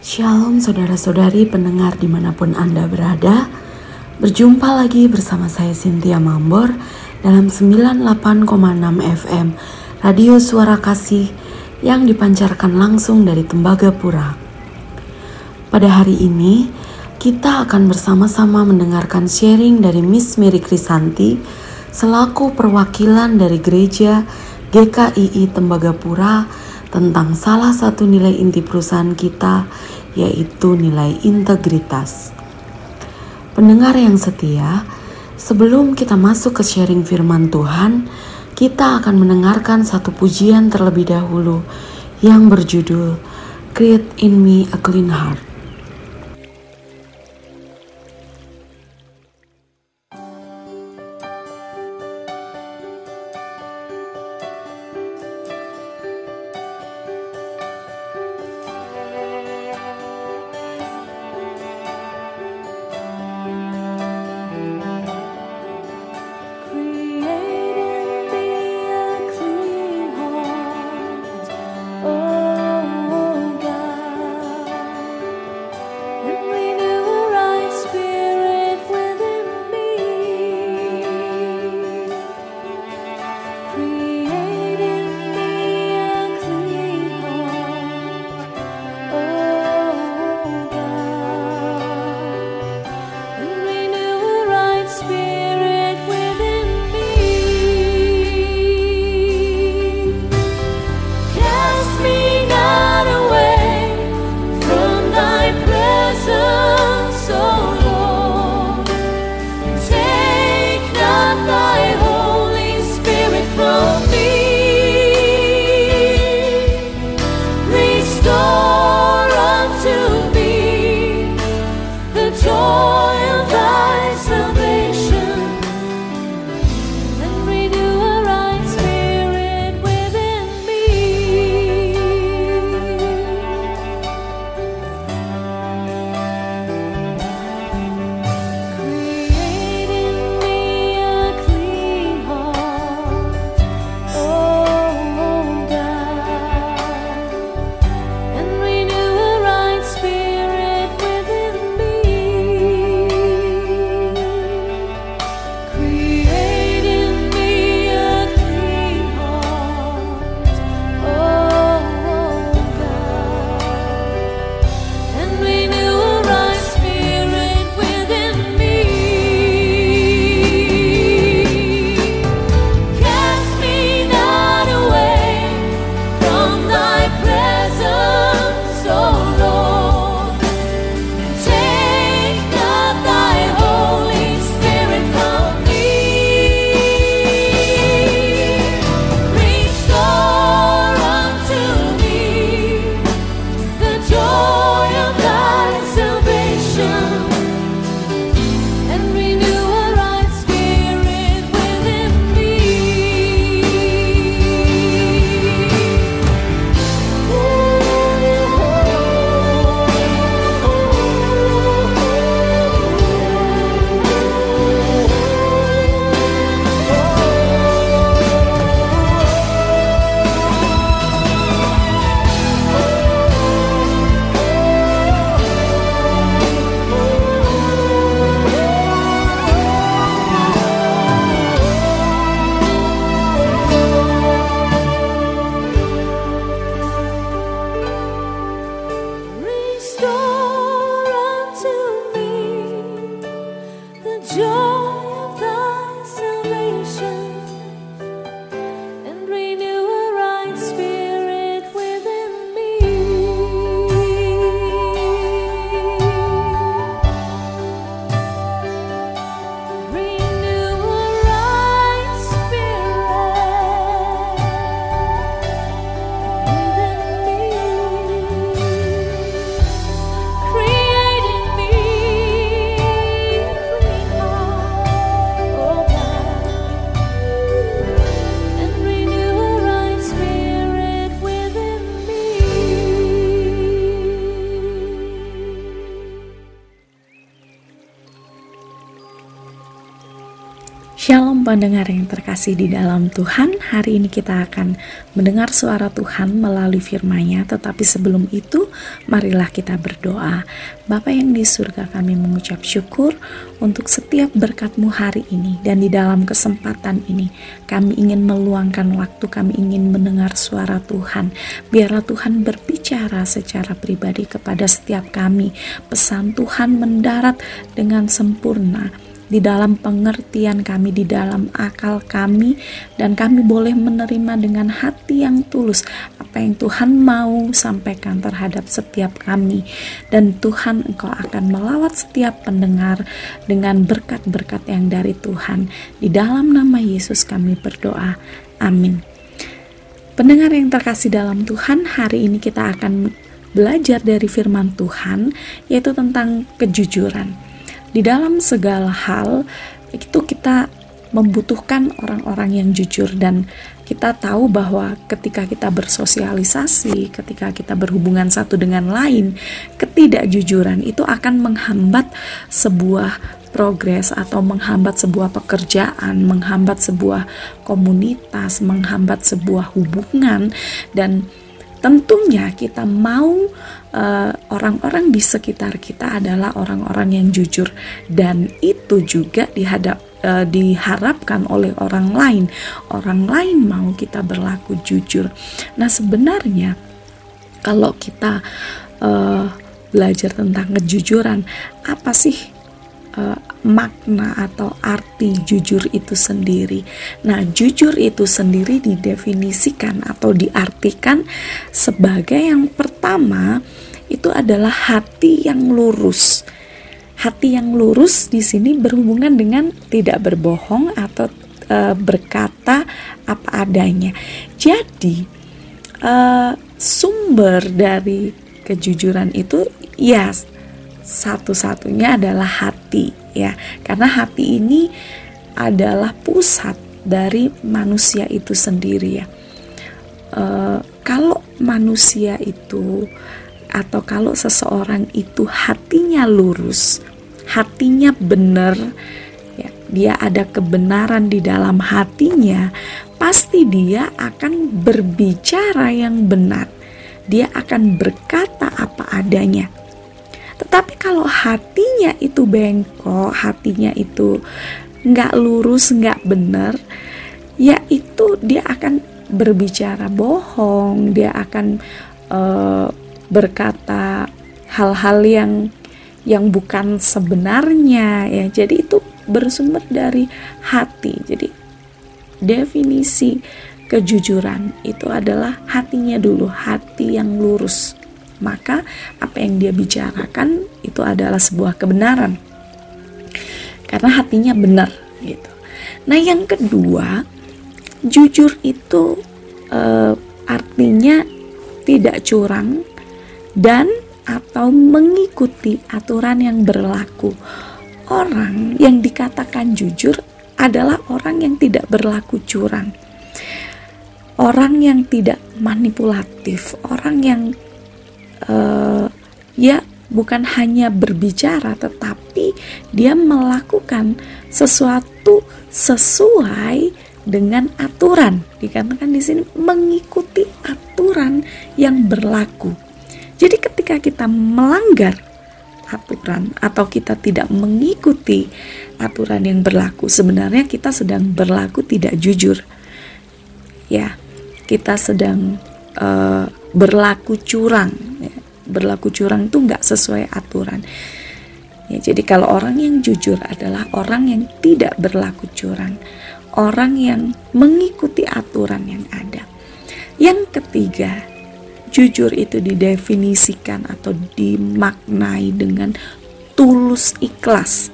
Shalom saudara-saudari pendengar di mana pun Anda berada Berjumpa lagi bersama saya Cynthia Mambor dalam 98,6 FM Radio Suara Kasih yang dipancarkan langsung dari Tembagapura. Pada hari ini, kita akan bersama-sama mendengarkan sharing dari Miss Mary Krisanti selaku perwakilan dari gereja GKII Tembagapura tentang salah satu nilai inti perusahaan kita yaitu nilai integritas. Pendengar yang setia, sebelum kita masuk ke sharing firman Tuhan, kita akan mendengarkan satu pujian terlebih dahulu yang berjudul Create in Me a Clean Heart. 就 pendengar yang terkasih di dalam Tuhan Hari ini kita akan mendengar suara Tuhan melalui firman-Nya. Tetapi sebelum itu marilah kita berdoa. Bapa yang di surga kami mengucap syukur Untuk setiap berkatmu hari ini Dan di dalam kesempatan ini Kami ingin meluangkan waktu Kami ingin mendengar suara Tuhan. Biarlah Tuhan berbicara secara pribadi kepada setiap kami. Pesan Tuhan mendarat dengan sempurna di dalam pengertian kami, di dalam akal kami, dan kami boleh menerima dengan hati yang tulus apa yang Tuhan mau sampaikan terhadap setiap kami. Dan Tuhan, Engkau akan melawat setiap pendengar dengan berkat-berkat yang dari Tuhan. Di dalam nama Yesus kami berdoa. Amin. Pendengar yang terkasih dalam Tuhan, hari ini kita akan belajar dari firman Tuhan, yaitu tentang kejujuran di dalam segala hal itu kita membutuhkan orang-orang yang jujur dan kita tahu bahwa ketika kita bersosialisasi, ketika kita berhubungan satu dengan lain, ketidakjujuran itu akan menghambat sebuah progres atau menghambat sebuah pekerjaan, menghambat sebuah komunitas, menghambat sebuah hubungan dan tentunya kita mau eh, orang-orang uh, di sekitar kita adalah orang-orang yang jujur dan itu juga dihadap uh, diharapkan oleh orang lain. Orang lain mau kita berlaku jujur. Nah, sebenarnya kalau kita uh, belajar tentang kejujuran, apa sih uh, makna atau arti jujur itu sendiri. Nah, jujur itu sendiri didefinisikan atau diartikan sebagai yang pertama itu adalah hati yang lurus. Hati yang lurus di sini berhubungan dengan tidak berbohong atau e, berkata apa adanya. Jadi e, sumber dari kejujuran itu ya satu-satunya adalah hati ya. Karena hati ini adalah pusat dari manusia itu sendiri ya. E, kalau manusia itu atau kalau seseorang itu hatinya lurus hatinya benar ya dia ada kebenaran di dalam hatinya pasti dia akan berbicara yang benar. Dia akan berkata apa adanya tetapi kalau hatinya itu bengkok, hatinya itu nggak lurus, nggak benar, ya itu dia akan berbicara bohong, dia akan uh, berkata hal-hal yang yang bukan sebenarnya ya. Jadi itu bersumber dari hati. Jadi definisi kejujuran itu adalah hatinya dulu, hati yang lurus maka apa yang dia bicarakan itu adalah sebuah kebenaran karena hatinya benar gitu. Nah yang kedua jujur itu e, artinya tidak curang dan atau mengikuti aturan yang berlaku. Orang yang dikatakan jujur adalah orang yang tidak berlaku curang. Orang yang tidak manipulatif, orang yang uh, ya bukan hanya berbicara tetapi dia melakukan sesuatu sesuai dengan aturan. Dikatakan di sini mengikuti aturan yang berlaku. Jadi ketika kita melanggar aturan atau kita tidak mengikuti aturan yang berlaku sebenarnya kita sedang berlaku tidak jujur. Ya kita sedang uh, berlaku curang. Berlaku curang itu nggak sesuai aturan. Ya jadi kalau orang yang jujur adalah orang yang tidak berlaku curang. Orang yang mengikuti aturan yang ada. Yang ketiga jujur itu didefinisikan atau dimaknai dengan tulus ikhlas.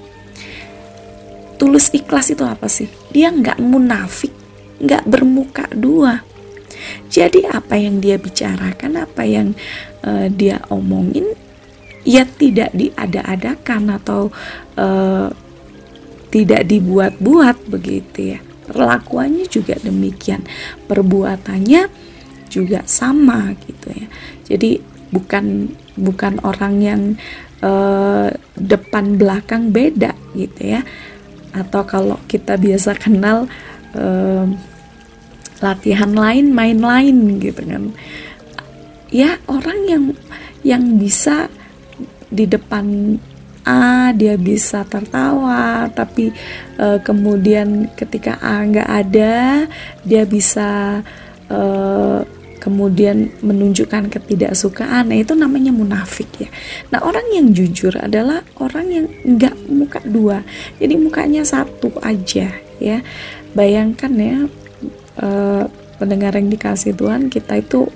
Tulus ikhlas itu apa sih? Dia nggak munafik nggak bermuka dua jadi apa yang dia bicarakan, apa yang uh, dia omongin, ya tidak diada-adakan atau uh, tidak dibuat-buat begitu ya. Perlakuannya juga demikian, perbuatannya juga sama gitu ya. Jadi bukan bukan orang yang uh, depan belakang beda gitu ya atau kalau kita biasa kenal uh, latihan lain main lain gitu kan. Ya orang yang yang bisa di depan A dia bisa tertawa tapi uh, kemudian ketika A nggak ada dia bisa uh, kemudian menunjukkan ketidaksukaan. Nah itu namanya munafik ya. Nah orang yang jujur adalah orang yang nggak muka dua. Jadi mukanya satu aja ya. Bayangkan ya uh, pendengar yang dikasih Tuhan kita itu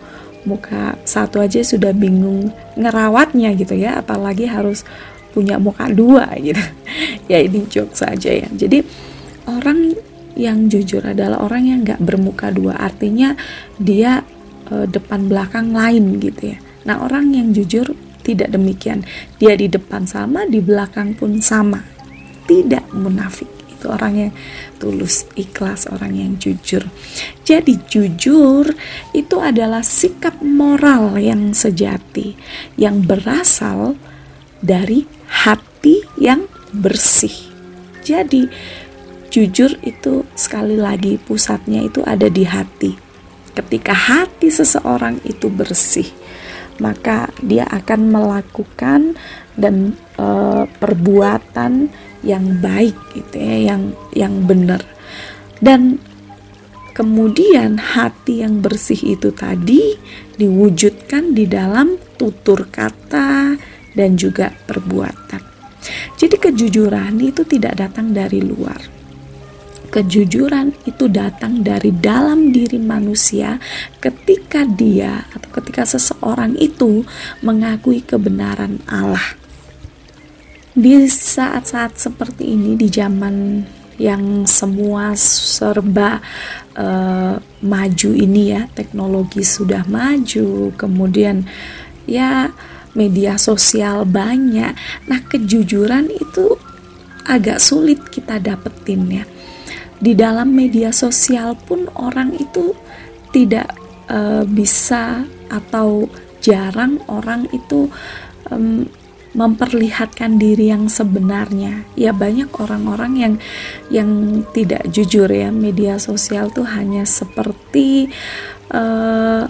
muka satu aja sudah bingung ngerawatnya gitu ya apalagi harus punya muka dua gitu. Ya ini joke saja ya. Jadi orang yang jujur adalah orang yang nggak bermuka dua. Artinya dia e, depan belakang lain gitu ya. Nah orang yang jujur tidak demikian. Dia di depan sama di belakang pun sama. Tidak munafik itu orang yang tulus ikhlas orang yang jujur jadi jujur itu adalah sikap moral yang sejati yang berasal dari hati yang bersih. Jadi, jujur itu sekali lagi pusatnya itu ada di hati. Ketika hati seseorang itu bersih, maka dia akan melakukan dan e, perbuatan yang baik gitu ya, yang yang benar. Dan kemudian hati yang bersih itu tadi diwujudkan di dalam tutur kata, dan juga perbuatan. Jadi kejujuran itu tidak datang dari luar. Kejujuran itu datang dari dalam diri manusia ketika dia atau ketika seseorang itu mengakui kebenaran Allah. Di saat-saat seperti ini di zaman yang semua serba uh, maju ini ya, teknologi sudah maju, kemudian ya media sosial banyak. Nah, kejujuran itu agak sulit kita dapetin ya. Di dalam media sosial pun orang itu tidak uh, bisa atau jarang orang itu um, memperlihatkan diri yang sebenarnya. Ya banyak orang-orang yang yang tidak jujur ya. Media sosial tuh hanya seperti uh,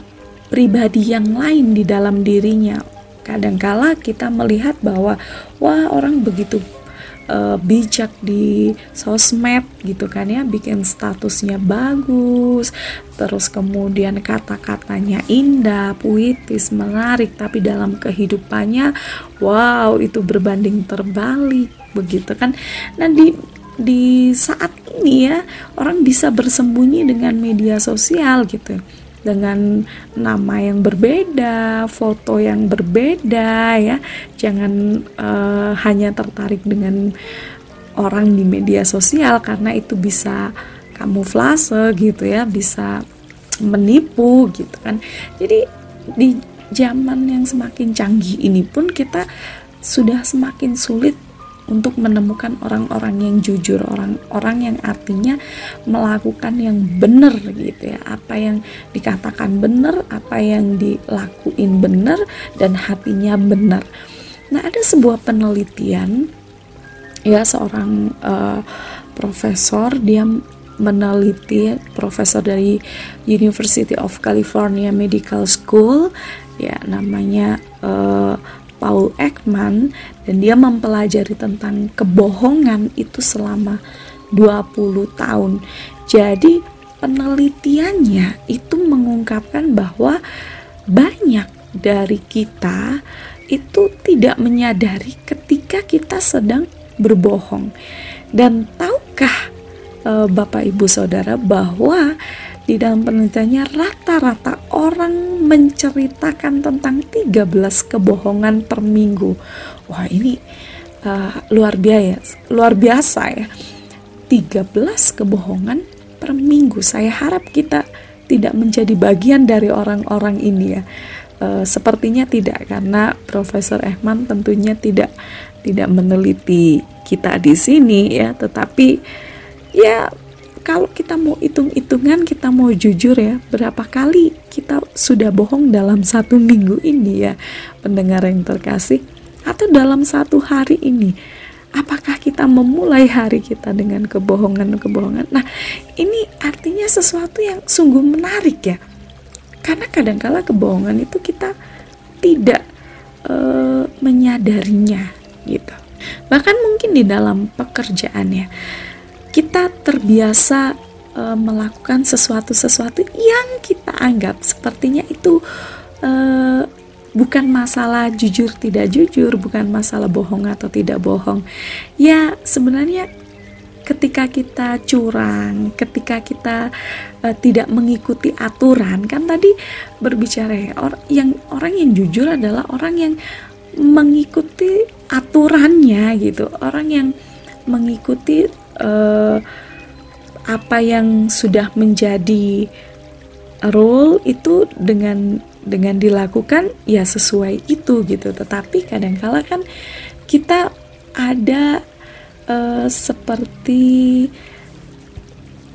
pribadi yang lain di dalam dirinya kadangkala kita melihat bahwa wah orang begitu uh, bijak di sosmed gitu kan ya bikin statusnya bagus terus kemudian kata-katanya indah puitis menarik tapi dalam kehidupannya wow itu berbanding terbalik begitu kan. Nah di di saat ini ya orang bisa bersembunyi dengan media sosial gitu dengan nama yang berbeda, foto yang berbeda ya. Jangan uh, hanya tertarik dengan orang di media sosial karena itu bisa kamuflase gitu ya, bisa menipu gitu kan. Jadi di zaman yang semakin canggih ini pun kita sudah semakin sulit untuk menemukan orang-orang yang jujur, orang-orang yang artinya melakukan yang benar gitu ya. Apa yang dikatakan benar, apa yang dilakuin benar dan hatinya benar. Nah, ada sebuah penelitian ya seorang uh, profesor dia meneliti profesor dari University of California Medical School ya namanya uh, Paul Ekman dan dia mempelajari tentang kebohongan itu selama 20 tahun. Jadi penelitiannya itu mengungkapkan bahwa banyak dari kita itu tidak menyadari ketika kita sedang berbohong. Dan tahukah e, Bapak Ibu Saudara bahwa di dalam penelitiannya rata-rata orang menceritakan tentang 13 kebohongan per minggu. Wah, ini uh, luar biasa, luar biasa ya. 13 kebohongan per minggu. Saya harap kita tidak menjadi bagian dari orang-orang ini ya. Uh, sepertinya tidak karena Profesor Ehman tentunya tidak tidak meneliti kita di sini ya, tetapi ya kalau kita mau hitung-hitungan, kita mau jujur ya, berapa kali kita sudah bohong dalam satu minggu ini ya, pendengar yang terkasih, atau dalam satu hari ini. apakah kita memulai hari kita dengan kebohongan-kebohongan? Nah ini artinya sesuatu yang sungguh menarik ya. Karena kadangkala kebohongan itu kita tidak uh, menyadarinya gitu. Bahkan mungkin di dalam pekerjaan ya kita terbiasa uh, melakukan sesuatu-sesuatu yang kita anggap sepertinya itu uh, bukan masalah jujur tidak jujur, bukan masalah bohong atau tidak bohong. Ya, sebenarnya ketika kita curang, ketika kita uh, tidak mengikuti aturan, kan tadi berbicara ya, or, yang orang yang jujur adalah orang yang mengikuti aturannya gitu, orang yang mengikuti uh, apa yang sudah menjadi rule itu dengan dengan dilakukan ya sesuai itu gitu. Tetapi kadangkala kan kita ada uh, seperti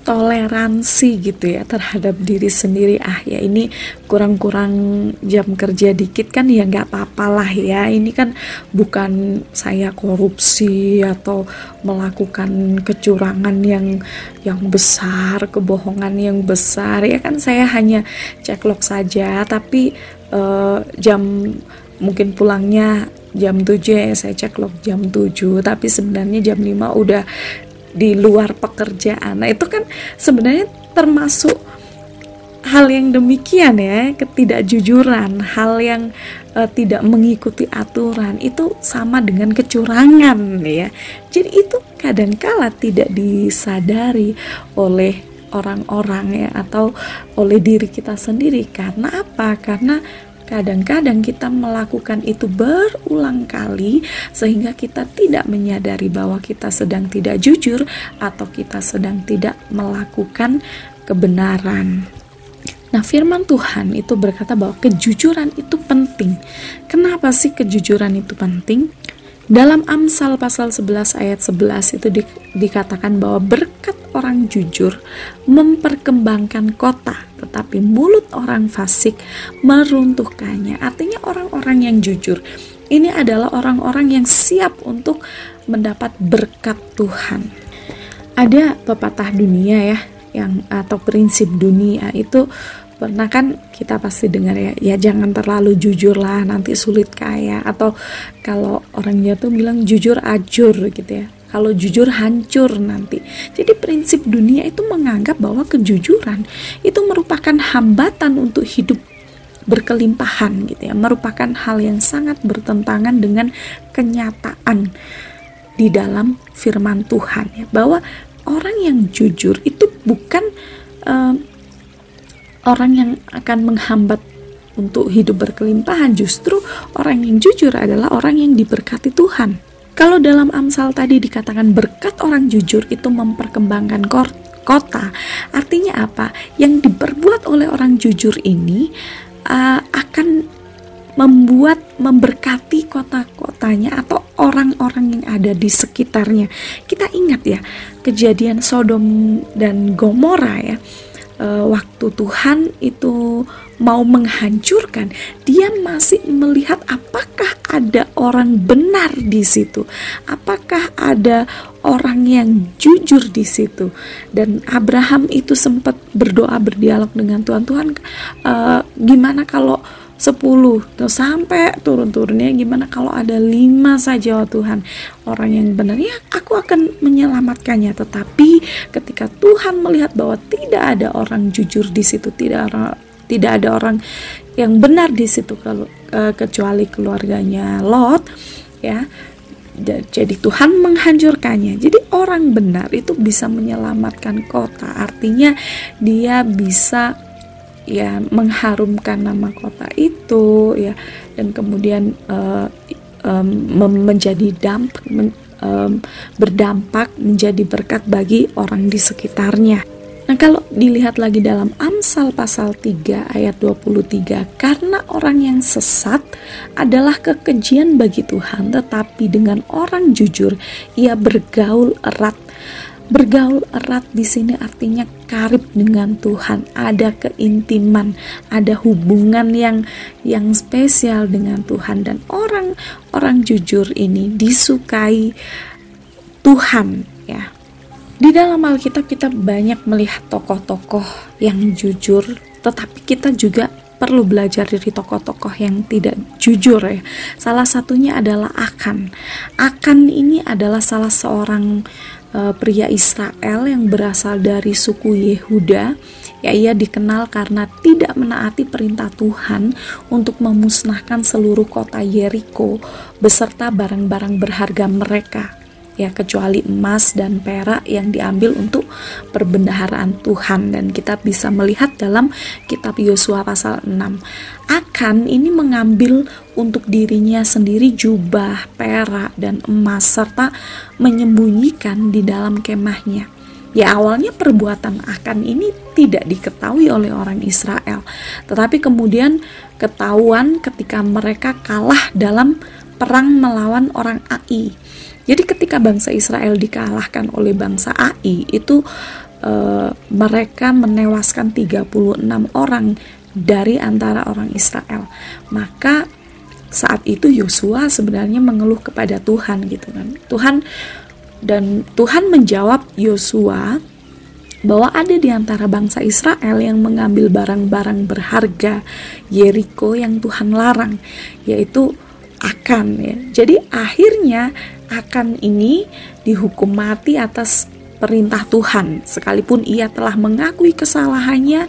toleransi gitu ya terhadap diri sendiri. Ah ya ini kurang-kurang jam kerja dikit kan ya nggak apa-apa lah ya. Ini kan bukan saya korupsi atau melakukan kecurangan yang yang besar kebohongan yang besar. Ya kan saya hanya ceklok saja tapi uh, jam mungkin pulangnya jam 7 ya saya ceklok jam 7 tapi sebenarnya jam 5 udah di luar pekerjaan. Nah, itu kan sebenarnya termasuk hal yang demikian ya, ketidakjujuran, hal yang uh, tidak mengikuti aturan itu sama dengan kecurangan ya. Jadi itu kadangkala tidak disadari oleh orang-orang ya atau oleh diri kita sendiri karena apa? Karena Kadang-kadang kita melakukan itu berulang kali sehingga kita tidak menyadari bahwa kita sedang tidak jujur atau kita sedang tidak melakukan kebenaran. Nah, firman Tuhan itu berkata bahwa kejujuran itu penting. Kenapa sih kejujuran itu penting? Dalam Amsal pasal 11 ayat 11 itu di, dikatakan bahwa berkat orang jujur memperkembangkan kota, tetapi mulut orang fasik meruntuhkannya. Artinya orang-orang yang jujur ini adalah orang-orang yang siap untuk mendapat berkat Tuhan. Ada pepatah dunia ya yang atau prinsip dunia itu pernah kan kita pasti dengar ya ya jangan terlalu jujur lah nanti sulit kaya atau kalau orang tuh bilang jujur ajur gitu ya. Kalau jujur hancur nanti. Jadi prinsip dunia itu menganggap bahwa kejujuran itu merupakan hambatan untuk hidup berkelimpahan gitu ya. Merupakan hal yang sangat bertentangan dengan kenyataan di dalam firman Tuhan ya. Bahwa orang yang jujur itu bukan uh, orang yang akan menghambat untuk hidup berkelimpahan justru orang yang jujur adalah orang yang diberkati Tuhan. Kalau dalam Amsal tadi dikatakan berkat orang jujur itu memperkembangkan kota, artinya apa? Yang diperbuat oleh orang jujur ini uh, akan membuat memberkati kota-kotanya atau orang-orang yang ada di sekitarnya. Kita ingat ya kejadian Sodom dan Gomora ya uh, waktu Tuhan itu mau menghancurkan, dia masih melihat apakah ada orang benar di situ, apakah ada orang yang jujur di situ. Dan Abraham itu sempat berdoa berdialog dengan Tuhan, Tuhan uh, gimana kalau 10 tuh sampai turun-turunnya gimana kalau ada lima saja oh Tuhan orang yang benar ya aku akan menyelamatkannya tetapi ketika Tuhan melihat bahwa tidak ada orang jujur di situ tidak ada tidak ada orang yang benar di situ uh, kecuali keluarganya Lot ya jadi Tuhan menghancurkannya. Jadi orang benar itu bisa menyelamatkan kota. Artinya dia bisa ya mengharumkan nama kota itu ya dan kemudian uh, um, menjadi dampak men, um, berdampak menjadi berkat bagi orang di sekitarnya. Nah, kalau dilihat lagi dalam Amsal pasal 3 ayat 23, karena orang yang sesat adalah kekejian bagi Tuhan, tetapi dengan orang jujur ia bergaul erat Bergaul erat di sini artinya karib dengan Tuhan, ada keintiman, ada hubungan yang yang spesial dengan Tuhan dan orang-orang jujur ini disukai Tuhan ya. Di dalam Alkitab kita banyak melihat tokoh-tokoh yang jujur, tetapi kita juga perlu belajar dari tokoh-tokoh yang tidak jujur ya. Salah satunya adalah Akan. Akan ini adalah salah seorang pria Israel yang berasal dari suku Yehuda. Ya ia dikenal karena tidak menaati perintah Tuhan untuk memusnahkan seluruh kota Yeriko beserta barang-barang berharga mereka ya kecuali emas dan perak yang diambil untuk perbendaharaan Tuhan. Dan kita bisa melihat dalam kitab Yosua pasal 6 akan ini mengambil untuk dirinya sendiri jubah perak dan emas serta menyembunyikan di dalam kemahnya. Ya awalnya perbuatan akan ini tidak diketahui oleh orang Israel, tetapi kemudian ketahuan ketika mereka kalah dalam perang melawan orang Ai jadi ketika bangsa Israel dikalahkan oleh bangsa Ai itu e, mereka menewaskan 36 orang dari antara orang Israel. Maka saat itu Yosua sebenarnya mengeluh kepada Tuhan gitu kan. Tuhan dan Tuhan menjawab Yosua bahwa ada di antara bangsa Israel yang mengambil barang-barang berharga Yeriko yang Tuhan larang, yaitu akan ya. Jadi akhirnya akan ini dihukum mati atas perintah Tuhan sekalipun ia telah mengakui kesalahannya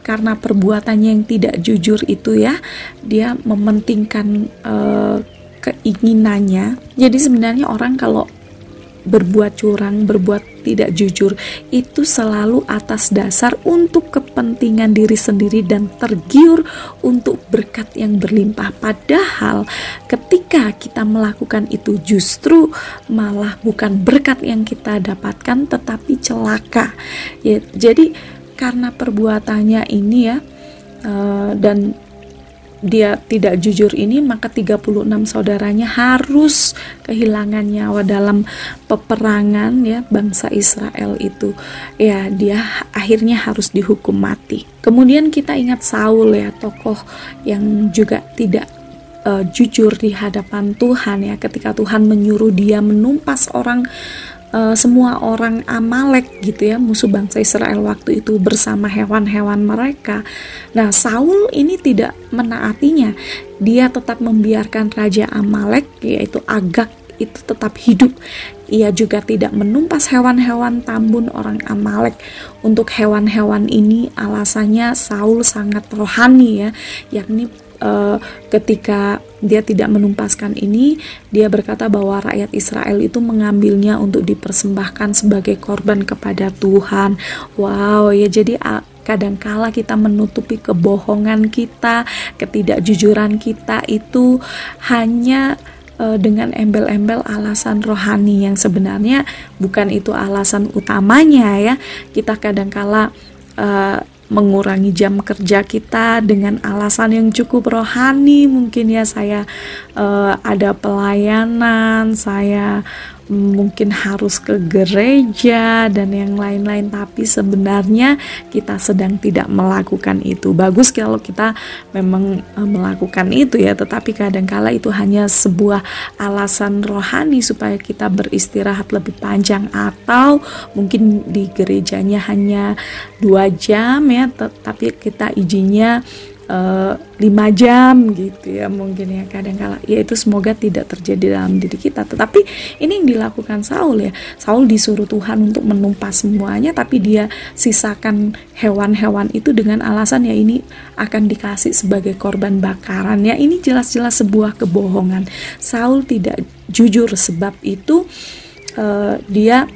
karena perbuatannya yang tidak jujur itu ya dia mementingkan uh, keinginannya jadi sebenarnya orang kalau berbuat curang, berbuat tidak jujur itu selalu atas dasar untuk kepentingan diri sendiri dan tergiur untuk berkat yang berlimpah. Padahal ketika kita melakukan itu justru malah bukan berkat yang kita dapatkan tetapi celaka. Ya, jadi karena perbuatannya ini ya uh, dan dia tidak jujur ini maka 36 saudaranya harus kehilangan nyawa dalam peperangan ya bangsa Israel itu. Ya dia akhirnya harus dihukum mati. Kemudian kita ingat Saul ya tokoh yang juga tidak uh, jujur di hadapan Tuhan ya. Ketika Tuhan menyuruh dia menumpas orang uh, semua orang Amalek gitu ya musuh bangsa Israel waktu itu bersama hewan-hewan mereka. Nah Saul ini tidak menaatinya, dia tetap membiarkan raja Amalek yaitu Agak itu tetap hidup. Ia juga tidak menumpas hewan-hewan tambun orang Amalek. Untuk hewan-hewan ini alasannya Saul sangat rohani ya, yakni uh, ketika dia tidak menumpaskan ini, dia berkata bahwa rakyat Israel itu mengambilnya untuk dipersembahkan sebagai korban kepada Tuhan. Wow, ya jadi kadangkala kita menutupi kebohongan kita, ketidakjujuran kita itu hanya uh, dengan embel-embel alasan rohani yang sebenarnya bukan itu alasan utamanya ya. Kita kadangkala uh, mengurangi jam kerja kita dengan alasan yang cukup rohani. Mungkin ya saya uh, ada pelayanan saya mungkin harus ke gereja dan yang lain-lain tapi sebenarnya kita sedang tidak melakukan itu. Bagus kalau kita memang e, melakukan itu ya tetapi kadangkala itu hanya sebuah alasan rohani supaya kita beristirahat lebih panjang atau mungkin di gerejanya hanya dua jam ya tetapi kita izinnya uh, lima jam gitu ya mungkin ya kadang kala. Ya itu semoga tidak terjadi dalam diri kita. Tetapi ini yang dilakukan Saul ya. Saul disuruh Tuhan untuk menumpas semuanya tapi dia sisakan hewan-hewan itu dengan alasan ya ini akan dikasih sebagai korban bakaran. Ya ini jelas-jelas sebuah kebohongan. Saul tidak jujur sebab itu uh, dia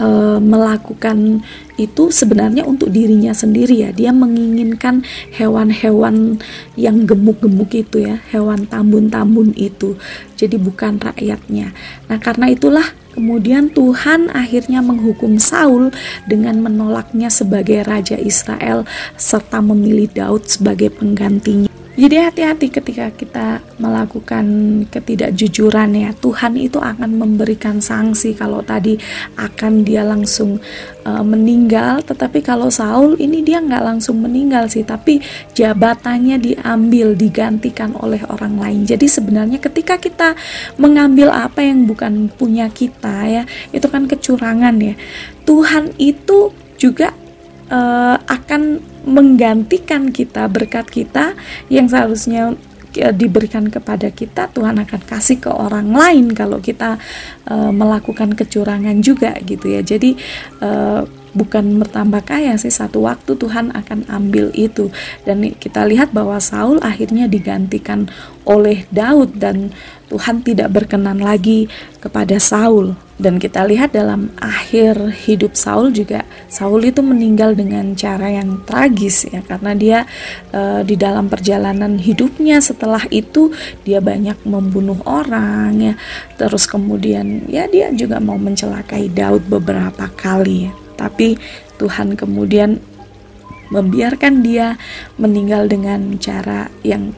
uh, melakukan itu sebenarnya untuk dirinya sendiri ya. Dia menginginkan hewan-hewan yang gemuk-gemuk itu ya hewan tambun-tambun itu jadi bukan rakyatnya. Nah karena itulah kemudian Tuhan akhirnya menghukum Saul dengan menolaknya sebagai raja Israel serta memilih Daud sebagai penggantinya Jadi hati-hati ketika kita melakukan ketidakjujuran ya. Tuhan itu akan memberikan sanksi kalau tadi akan dia langsung uh, meninggal, tetapi kalau Saul ini dia nggak langsung meninggal sih, tapi jabatannya diambil digantikan oleh orang lain. Jadi sebenarnya ketika kita mengambil apa yang bukan punya kita ya, itu kan kecurangan ya. Tuhan itu juga uh, akan menggantikan kita berkat kita yang seharusnya eh, diberikan kepada kita Tuhan akan kasih ke orang lain kalau kita uh, melakukan kecurangan juga gitu ya. Jadi uh, bukan bertambah kaya sih satu waktu Tuhan akan ambil itu. Dan kita lihat bahwa Saul akhirnya digantikan oleh Daud dan Tuhan tidak berkenan lagi kepada Saul dan kita lihat dalam akhir hidup Saul juga Saul itu meninggal dengan cara yang tragis ya karena dia e, di dalam perjalanan hidupnya setelah itu dia banyak membunuh orang ya terus kemudian ya dia juga mau mencelakai Daud beberapa kali ya tapi Tuhan kemudian membiarkan dia meninggal dengan cara yang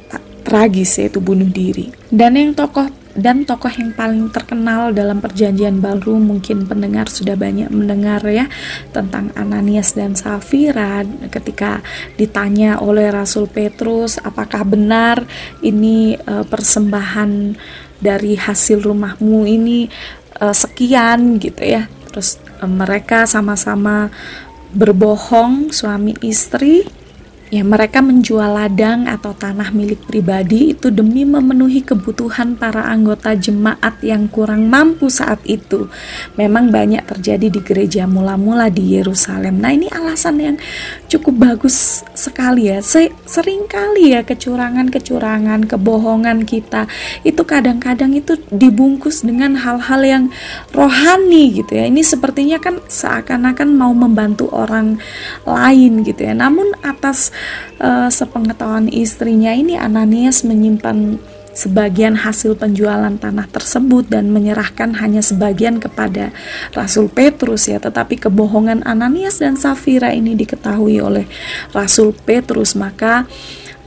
tragis yaitu bunuh diri. Dan yang tokoh dan tokoh yang paling terkenal dalam perjanjian baru mungkin pendengar sudah banyak mendengar ya tentang Ananias dan Safira. Ketika ditanya oleh Rasul Petrus apakah benar ini uh, persembahan dari hasil rumahmu ini uh, sekian? Gitu ya. Terus mereka sama-sama berbohong suami istri Ya, mereka menjual ladang atau tanah milik pribadi itu demi memenuhi kebutuhan para anggota jemaat yang kurang mampu saat itu. Memang banyak terjadi di gereja mula-mula di Yerusalem. Nah, ini alasan yang cukup bagus sekali ya. Sering kali ya kecurangan-kecurangan, kebohongan kita itu kadang-kadang itu dibungkus dengan hal-hal yang rohani gitu ya. Ini sepertinya kan seakan-akan mau membantu orang lain gitu ya. Namun atas uh, sepengetahuan istrinya ini Ananias menyimpan sebagian hasil penjualan tanah tersebut dan menyerahkan hanya sebagian kepada Rasul Petrus ya. Tetapi kebohongan Ananias dan Safira ini diketahui oleh Rasul Petrus. Maka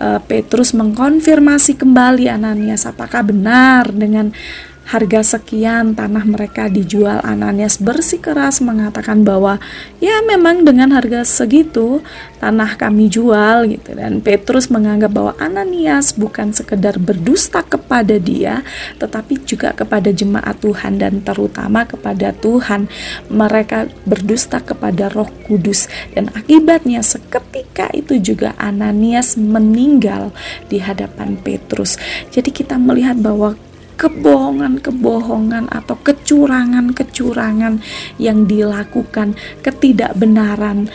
uh, Petrus mengkonfirmasi kembali Ananias apakah benar dengan harga sekian tanah mereka dijual Ananias bersikeras mengatakan bahwa ya memang dengan harga segitu tanah kami jual gitu. Dan Petrus menganggap bahwa Ananias bukan sekedar berdusta kepada dia tetapi juga kepada jemaat Tuhan dan terutama kepada Tuhan. Mereka berdusta kepada Roh Kudus. Dan akibatnya seketika itu juga Ananias meninggal di hadapan Petrus. Jadi kita melihat bahwa kebohongan-kebohongan atau kecurangan-kecurangan yang dilakukan, ketidakbenaran,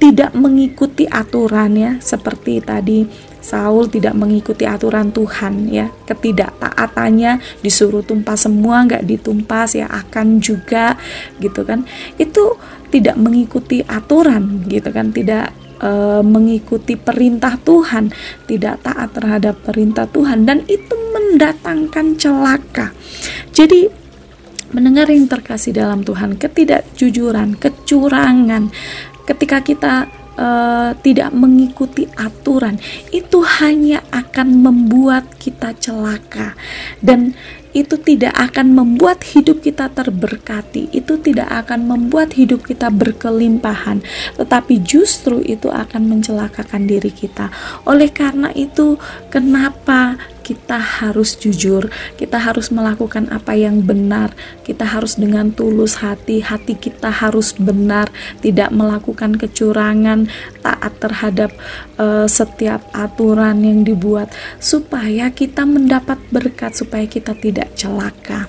tidak mengikuti aturan ya, seperti tadi Saul tidak mengikuti aturan Tuhan ya, ketidaktaatannya disuruh tumpah semua nggak ditumpas ya akan juga gitu kan, itu tidak mengikuti aturan gitu kan, tidak e, mengikuti perintah Tuhan, tidak taat terhadap perintah Tuhan dan itu mendatangkan celaka. Jadi mendengar yang terkasih dalam Tuhan, ketidakjujuran, kecurangan, ketika kita uh, tidak mengikuti aturan, itu hanya akan membuat kita celaka dan itu tidak akan membuat hidup kita terberkati, itu tidak akan membuat hidup kita berkelimpahan, tetapi justru itu akan mencelakakan diri kita. Oleh karena itu, kenapa kita harus jujur, kita harus melakukan apa yang benar, kita harus dengan tulus hati, hati kita harus benar, tidak melakukan kecurangan, taat terhadap uh, setiap aturan yang dibuat, supaya kita mendapat berkat, supaya kita tidak celaka.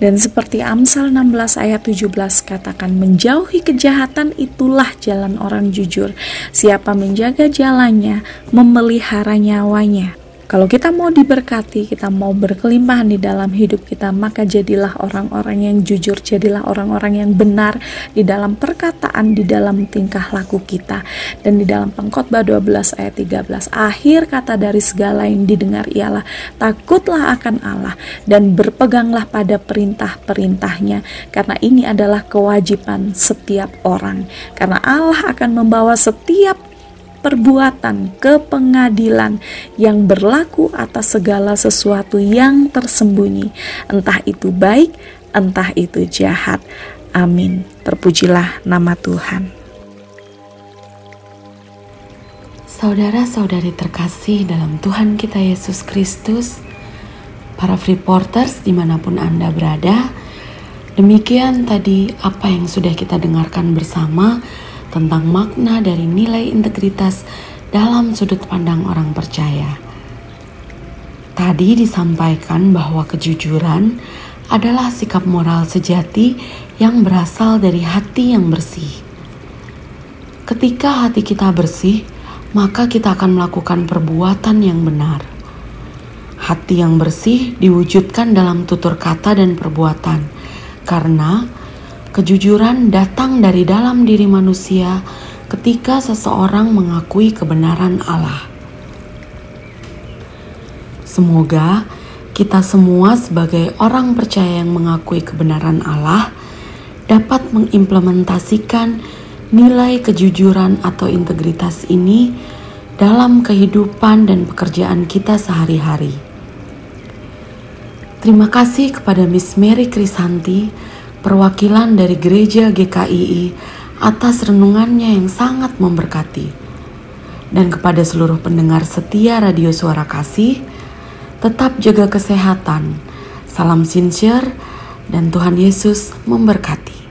Dan seperti Amsal 16 ayat 17 katakan menjauhi kejahatan itulah jalan orang jujur. Siapa menjaga jalannya memelihara nyawanya. Kalau kita mau diberkati, kita mau berkelimpahan di dalam hidup kita, maka jadilah orang-orang yang jujur, jadilah orang-orang yang benar di dalam perkataan, di dalam tingkah laku kita. Dan di dalam pengkhotbah 12 ayat 13, akhir kata dari segala yang didengar ialah takutlah akan Allah dan berpeganglah pada perintah-perintahnya karena ini adalah kewajiban setiap orang. Karena Allah akan membawa setiap perbuatan kepengadilan yang berlaku atas segala sesuatu yang tersembunyi, entah itu baik, entah itu jahat. Amin. Terpujilah nama Tuhan. Saudara-saudari terkasih dalam Tuhan kita Yesus Kristus, para Freeporters di mana pun Anda berada, demikian tadi apa yang sudah kita dengarkan bersama tentang makna dari nilai integritas dalam sudut pandang orang percaya. Tadi disampaikan bahwa kejujuran adalah sikap moral sejati yang berasal dari hati yang bersih. Ketika hati kita bersih, maka kita akan melakukan perbuatan yang benar. Hati yang bersih diwujudkan dalam tutur kata dan perbuatan, karena kejujuran datang dari dalam diri manusia ketika seseorang mengakui kebenaran Allah. Semoga kita semua, sebagai orang percaya yang mengakui kebenaran Allah, dapat mengimplementasikan nilai kejujuran atau integritas ini dalam kehidupan dan pekerjaan kita sehari-hari. Terima kasih kepada Miss Mary Krisanti, perwakilan dari Gereja GKII atas renungannya yang sangat memberkati. Dan kepada seluruh pendengar setia Radio Suara Kasih, tetap jaga kesehatan. Salam sincere dan Tuhan Yesus memberkati.